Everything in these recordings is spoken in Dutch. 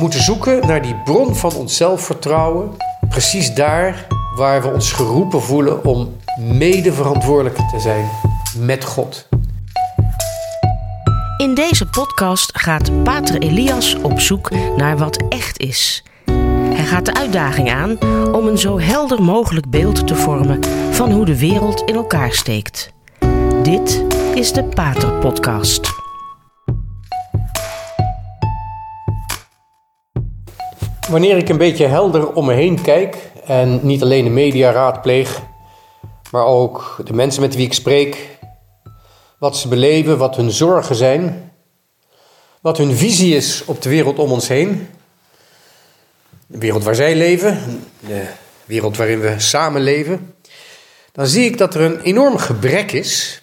moeten zoeken naar die bron van ons zelfvertrouwen, precies daar waar we ons geroepen voelen om medeverantwoordelijk te zijn met God. In deze podcast gaat Pater Elias op zoek naar wat echt is. Hij gaat de uitdaging aan om een zo helder mogelijk beeld te vormen van hoe de wereld in elkaar steekt. Dit is de Pater Podcast. Wanneer ik een beetje helder om me heen kijk en niet alleen de media raadpleeg, maar ook de mensen met wie ik spreek, wat ze beleven, wat hun zorgen zijn, wat hun visie is op de wereld om ons heen, de wereld waar zij leven, de wereld waarin we samen leven, dan zie ik dat er een enorm gebrek is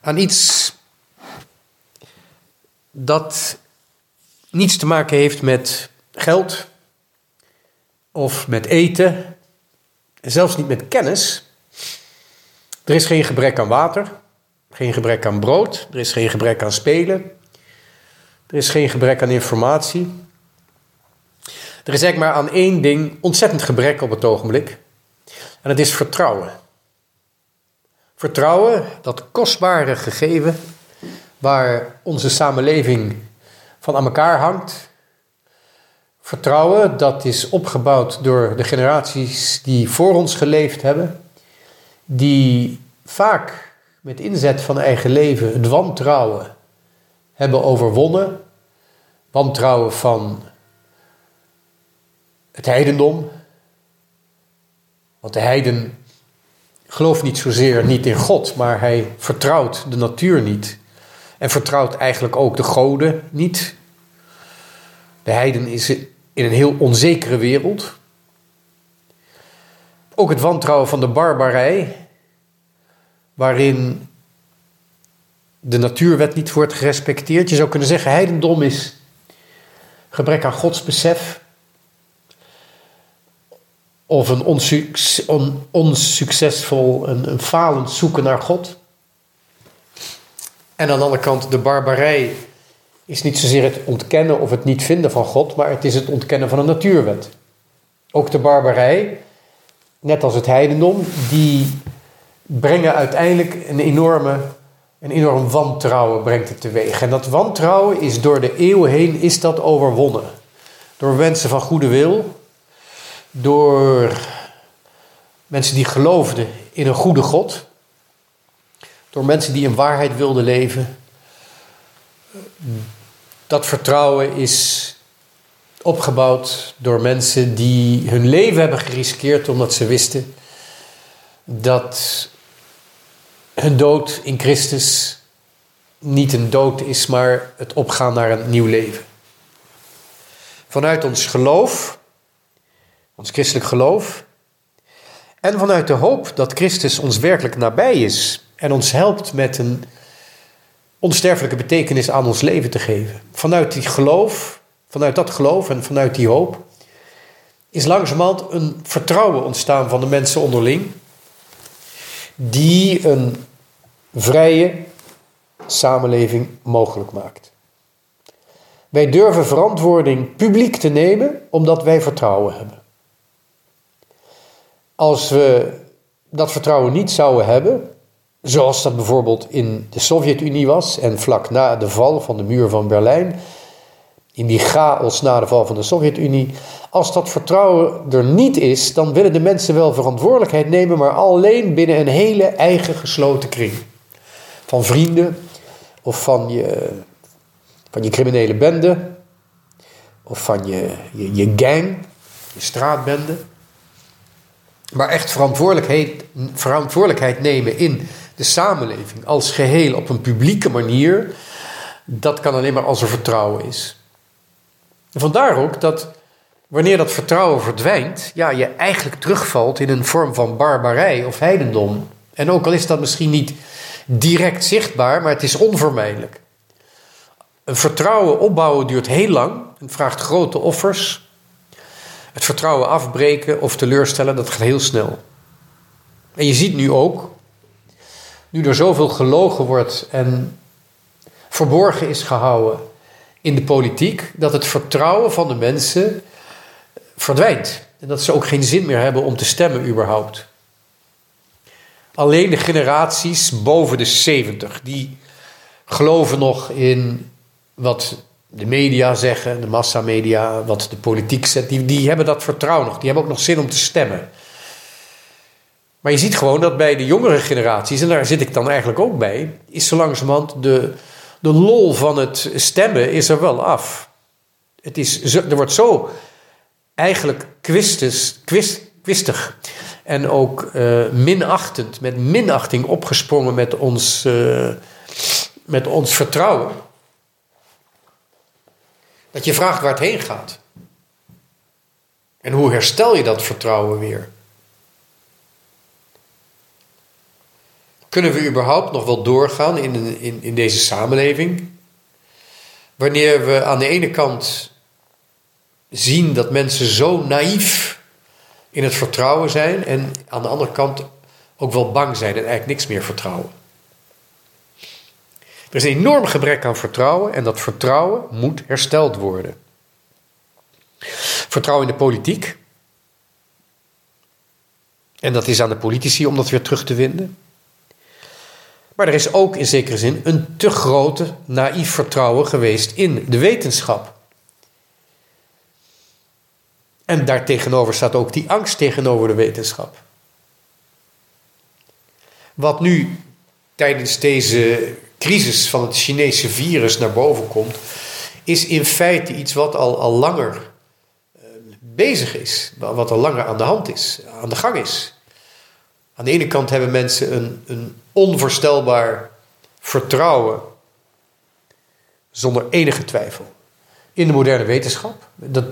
aan iets dat niets te maken heeft met geld of met eten, en zelfs niet met kennis. Er is geen gebrek aan water, geen gebrek aan brood, er is geen gebrek aan spelen, er is geen gebrek aan informatie. Er is eigenlijk maar aan één ding ontzettend gebrek op het ogenblik. En dat is vertrouwen. Vertrouwen, dat kostbare gegeven waar onze samenleving van aan elkaar hangt. Vertrouwen, dat is opgebouwd door de generaties die voor ons geleefd hebben, die vaak met inzet van eigen leven het wantrouwen hebben overwonnen. Wantrouwen van het heidendom. Want de heiden gelooft niet zozeer niet in God, maar hij vertrouwt de natuur niet. En vertrouwt eigenlijk ook de goden niet. De heiden is in een heel onzekere wereld. Ook het wantrouwen van de barbarij, waarin de natuurwet niet wordt gerespecteerd. Je zou kunnen zeggen, heidendom is gebrek aan godsbesef. Of een onsucces, on, onsuccesvol, een, een falend zoeken naar God. En aan de andere kant, de barbarij is niet zozeer het ontkennen of het niet vinden van God, maar het is het ontkennen van een natuurwet. Ook de barbarij, net als het heidendom, die brengen uiteindelijk een enorme, een enorm wantrouwen brengt het teweeg. En dat wantrouwen is door de eeuwen heen is dat overwonnen. Door mensen van goede wil, door mensen die geloofden in een goede God, door mensen die in waarheid wilden leven. Dat vertrouwen is opgebouwd door mensen die hun leven hebben geriskeerd omdat ze wisten dat hun dood in Christus niet een dood is, maar het opgaan naar een nieuw leven. Vanuit ons geloof, ons christelijk geloof, en vanuit de hoop dat Christus ons werkelijk nabij is en ons helpt met een onsterfelijke betekenis aan ons leven te geven. Vanuit die geloof, vanuit dat geloof en vanuit die hoop, is langzamerhand een vertrouwen ontstaan van de mensen onderling, die een vrije samenleving mogelijk maakt. Wij durven verantwoording publiek te nemen omdat wij vertrouwen hebben. Als we dat vertrouwen niet zouden hebben, zoals dat bijvoorbeeld in de Sovjet-Unie was en vlak na de val van de muur van Berlijn, in die chaos na de val van de Sovjet-Unie, als dat vertrouwen er niet is, dan willen de mensen wel verantwoordelijkheid nemen, maar alleen binnen een hele eigen gesloten kring. Van vrienden of van je, van je criminele bende of van je, je, gang, je straatbende. Maar echt verantwoordelijkheid, verantwoordelijkheid nemen in de samenleving als geheel op een publieke manier, dat kan alleen maar als er vertrouwen is. Vandaar ook dat wanneer dat vertrouwen verdwijnt, ja, je eigenlijk terugvalt in een vorm van barbarij of heidendom. En ook al is dat misschien niet direct zichtbaar, maar het is onvermijdelijk. Een vertrouwen opbouwen duurt heel lang en vraagt grote offers. Het vertrouwen afbreken of teleurstellen, dat gaat heel snel. En je ziet nu ook, nu er zoveel gelogen wordt en verborgen is gehouden, in de politiek dat het vertrouwen van de mensen verdwijnt. En dat ze ook geen zin meer hebben om te stemmen überhaupt. Alleen de generaties boven de 70, die geloven nog in wat de media zeggen, de massamedia, wat de politiek zegt, die, die hebben dat vertrouwen nog. Die hebben ook nog zin om te stemmen. Maar je ziet gewoon dat bij de jongere generaties, en daar zit ik dan eigenlijk ook bij, is zo langzamerhand de, de lol van het stemmen is er wel af. Het is, er wordt zo eigenlijk kwist, kwistig en ook uh, minachtend, met minachting opgesprongen met ons, uh, met ons vertrouwen. Dat je vraagt waar het heen gaat. En hoe herstel je dat vertrouwen weer? Kunnen we überhaupt nog wel doorgaan in, in, in deze samenleving? Wanneer we aan de ene kant zien dat mensen zo naïef in het vertrouwen zijn en aan de andere kant ook wel bang zijn en eigenlijk niks meer vertrouwen. Er is een enorm gebrek aan vertrouwen en dat vertrouwen moet hersteld worden. Vertrouwen in de politiek. En dat is aan de politici om dat weer terug te winnen. Maar er is ook in zekere zin een te grote naïef vertrouwen geweest in de wetenschap. En daartegenover staat ook die angst tegenover de wetenschap. Wat nu tijdens deze crisis van het Chinese virus naar boven komt, is in feite iets wat al, al langer uh, bezig is, wat al langer aan de hand is, aan de gang is. Aan de ene kant hebben mensen een, een onvoorstelbaar vertrouwen, zonder enige twijfel, in de moderne wetenschap. Dat,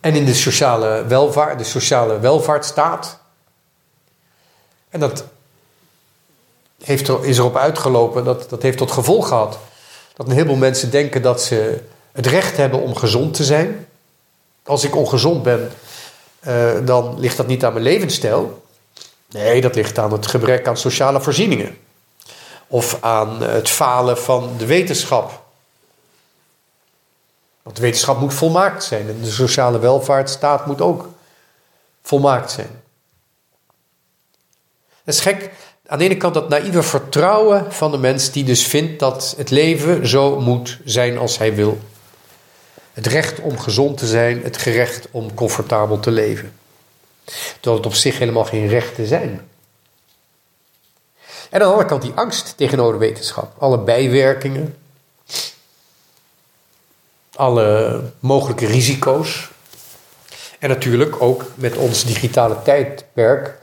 en in de sociale welvaart, de sociale welvaartsstaat. En dat heeft er, is erop uitgelopen, dat, dat heeft tot gevolg gehad dat een heleboel mensen denken dat ze het recht hebben om gezond te zijn. Als ik ongezond ben, uh, dan ligt dat niet aan mijn levensstijl. Nee, dat ligt aan het gebrek aan sociale voorzieningen. Of aan het falen van de wetenschap. Want de wetenschap moet volmaakt zijn en de sociale welvaartsstaat moet ook volmaakt zijn. Het is gek, aan de ene kant dat naïeve vertrouwen van de mens die dus vindt dat het leven zo moet zijn als hij wil. Het recht om gezond te zijn, het gerecht om comfortabel te leven. Terwijl het op zich helemaal geen rechten zijn. En aan de andere kant die angst tegenover wetenschap. Alle bijwerkingen, alle mogelijke risico's. En natuurlijk ook met ons digitale tijdperk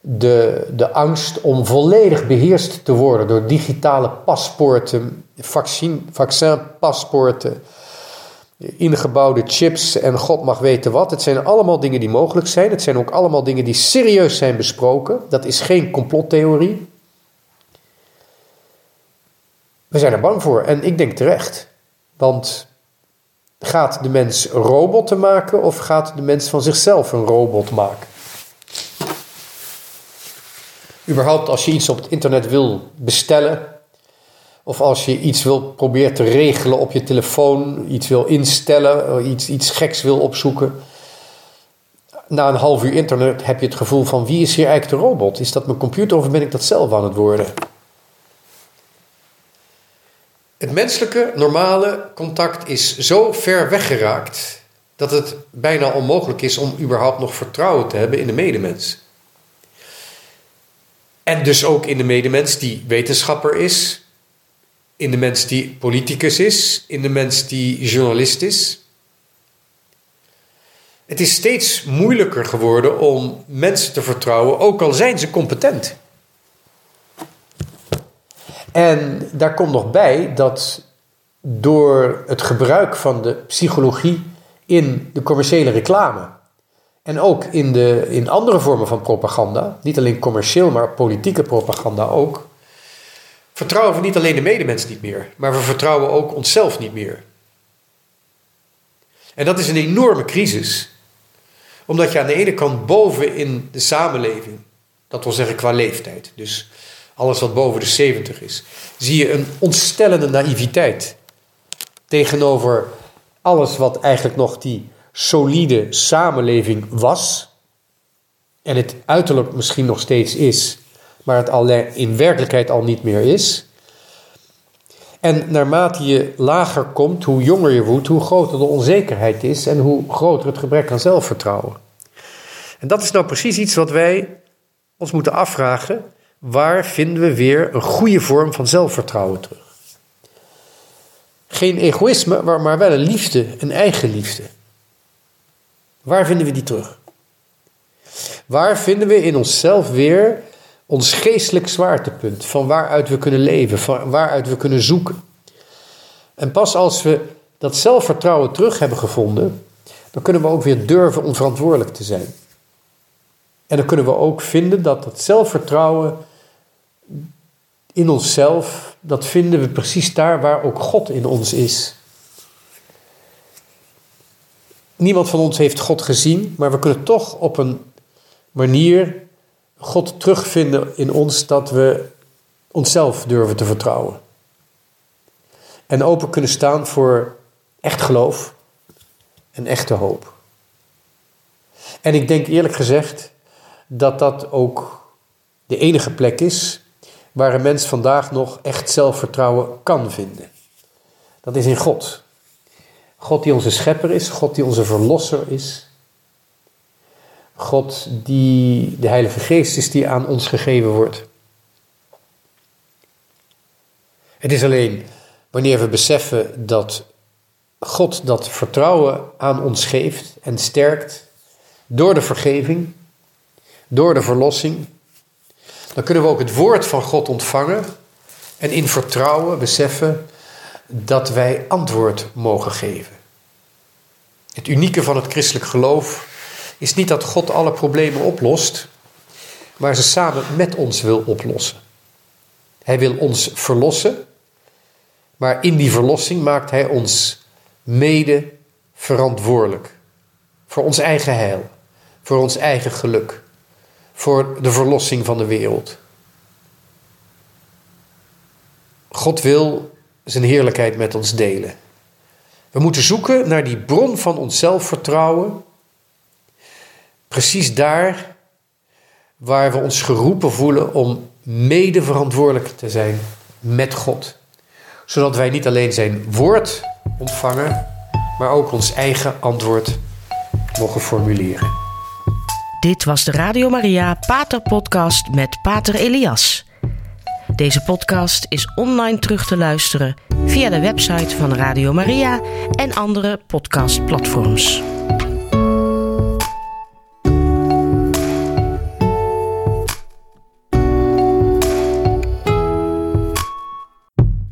de, de angst om volledig beheerst te worden door digitale paspoorten, vaccin, vaccinpaspoorten, ingebouwde chips en god mag weten wat. Het zijn allemaal dingen die mogelijk zijn. Het zijn ook allemaal dingen die serieus zijn besproken. Dat is geen complottheorie. We zijn er bang voor en ik denk terecht. Want Gaat de mens robotten maken of gaat de mens van zichzelf een robot maken? Überhaupt als je iets op het internet wil bestellen, of als je iets wil proberen te regelen op je telefoon, iets wil instellen, iets, iets geks wil opzoeken. Na een half uur internet heb je het gevoel van wie is hier eigenlijk de robot? Is dat mijn computer of ben ik dat zelf aan het worden? Het menselijke, normale contact is zo ver weggeraakt dat het bijna onmogelijk is om überhaupt nog vertrouwen te hebben in de medemens. En dus ook in de medemens die wetenschapper is, in de mens die politicus is, in de mens die journalist is. Het is steeds moeilijker geworden om mensen te vertrouwen, ook al zijn ze competent. En daar komt nog bij dat door het gebruik van de psychologie in de commerciële reclame en ook in, de, in andere vormen van propaganda, niet alleen commercieel, maar politieke propaganda ook, vertrouwen we niet alleen de medemens niet meer, maar we vertrouwen ook onszelf niet meer. En dat is een enorme crisis, omdat je aan de ene kant boven in de samenleving, dat wil zeggen qua leeftijd, dus alles wat boven de 70 is, zie je een ontstellende naïviteit. tegenover alles wat eigenlijk nog die solide samenleving was. En het uiterlijk misschien nog steeds is, maar het alleen in werkelijkheid al niet meer is. En naarmate je lager komt, hoe jonger je wordt, hoe groter de onzekerheid is en hoe groter het gebrek aan zelfvertrouwen. En dat is nou precies iets wat wij ons moeten afvragen. Waar vinden we weer een goede vorm van zelfvertrouwen terug? Geen egoïsme, maar wel een liefde, een eigen liefde. Waar vinden we die terug? Waar vinden we in onszelf weer ons geestelijk zwaartepunt, van waaruit we kunnen leven, van waaruit we kunnen zoeken? En pas als we dat zelfvertrouwen terug hebben gevonden, dan kunnen we ook weer durven om verantwoordelijk te zijn. En dan kunnen we ook vinden dat dat zelfvertrouwen in onszelf, dat vinden we precies daar waar ook God in ons is. Niemand van ons heeft God gezien, maar we kunnen toch op een manier God terugvinden in ons dat we onszelf durven te vertrouwen. En open kunnen staan voor echt geloof en echte hoop. En ik denk eerlijk gezegd dat dat ook de enige plek is waar een mens vandaag nog echt zelfvertrouwen kan vinden. Dat is in God. God die onze schepper is, God die onze verlosser is. God die de Heilige Geest is die aan ons gegeven wordt. Het is alleen wanneer we beseffen dat God dat vertrouwen aan ons geeft en sterkt door de vergeving, door de verlossing, dan kunnen we ook het woord van God ontvangen en in vertrouwen beseffen dat wij antwoord mogen geven. Het unieke van het christelijk geloof is niet dat God alle problemen oplost, maar ze samen met ons wil oplossen. Hij wil ons verlossen, maar in die verlossing maakt Hij ons mede verantwoordelijk voor ons eigen heil, voor ons eigen geluk voor de verlossing van de wereld. God wil zijn heerlijkheid met ons delen. We moeten zoeken naar die bron van ons zelfvertrouwen. Precies daar waar we ons geroepen voelen om mede verantwoordelijk te zijn met God. Zodat wij niet alleen zijn woord ontvangen, maar ook ons eigen antwoord mogen formuleren. Dit was de Radio Maria Pater Podcast met Pater Elias. Deze podcast is online terug te luisteren via de website van Radio Maria en andere podcastplatforms.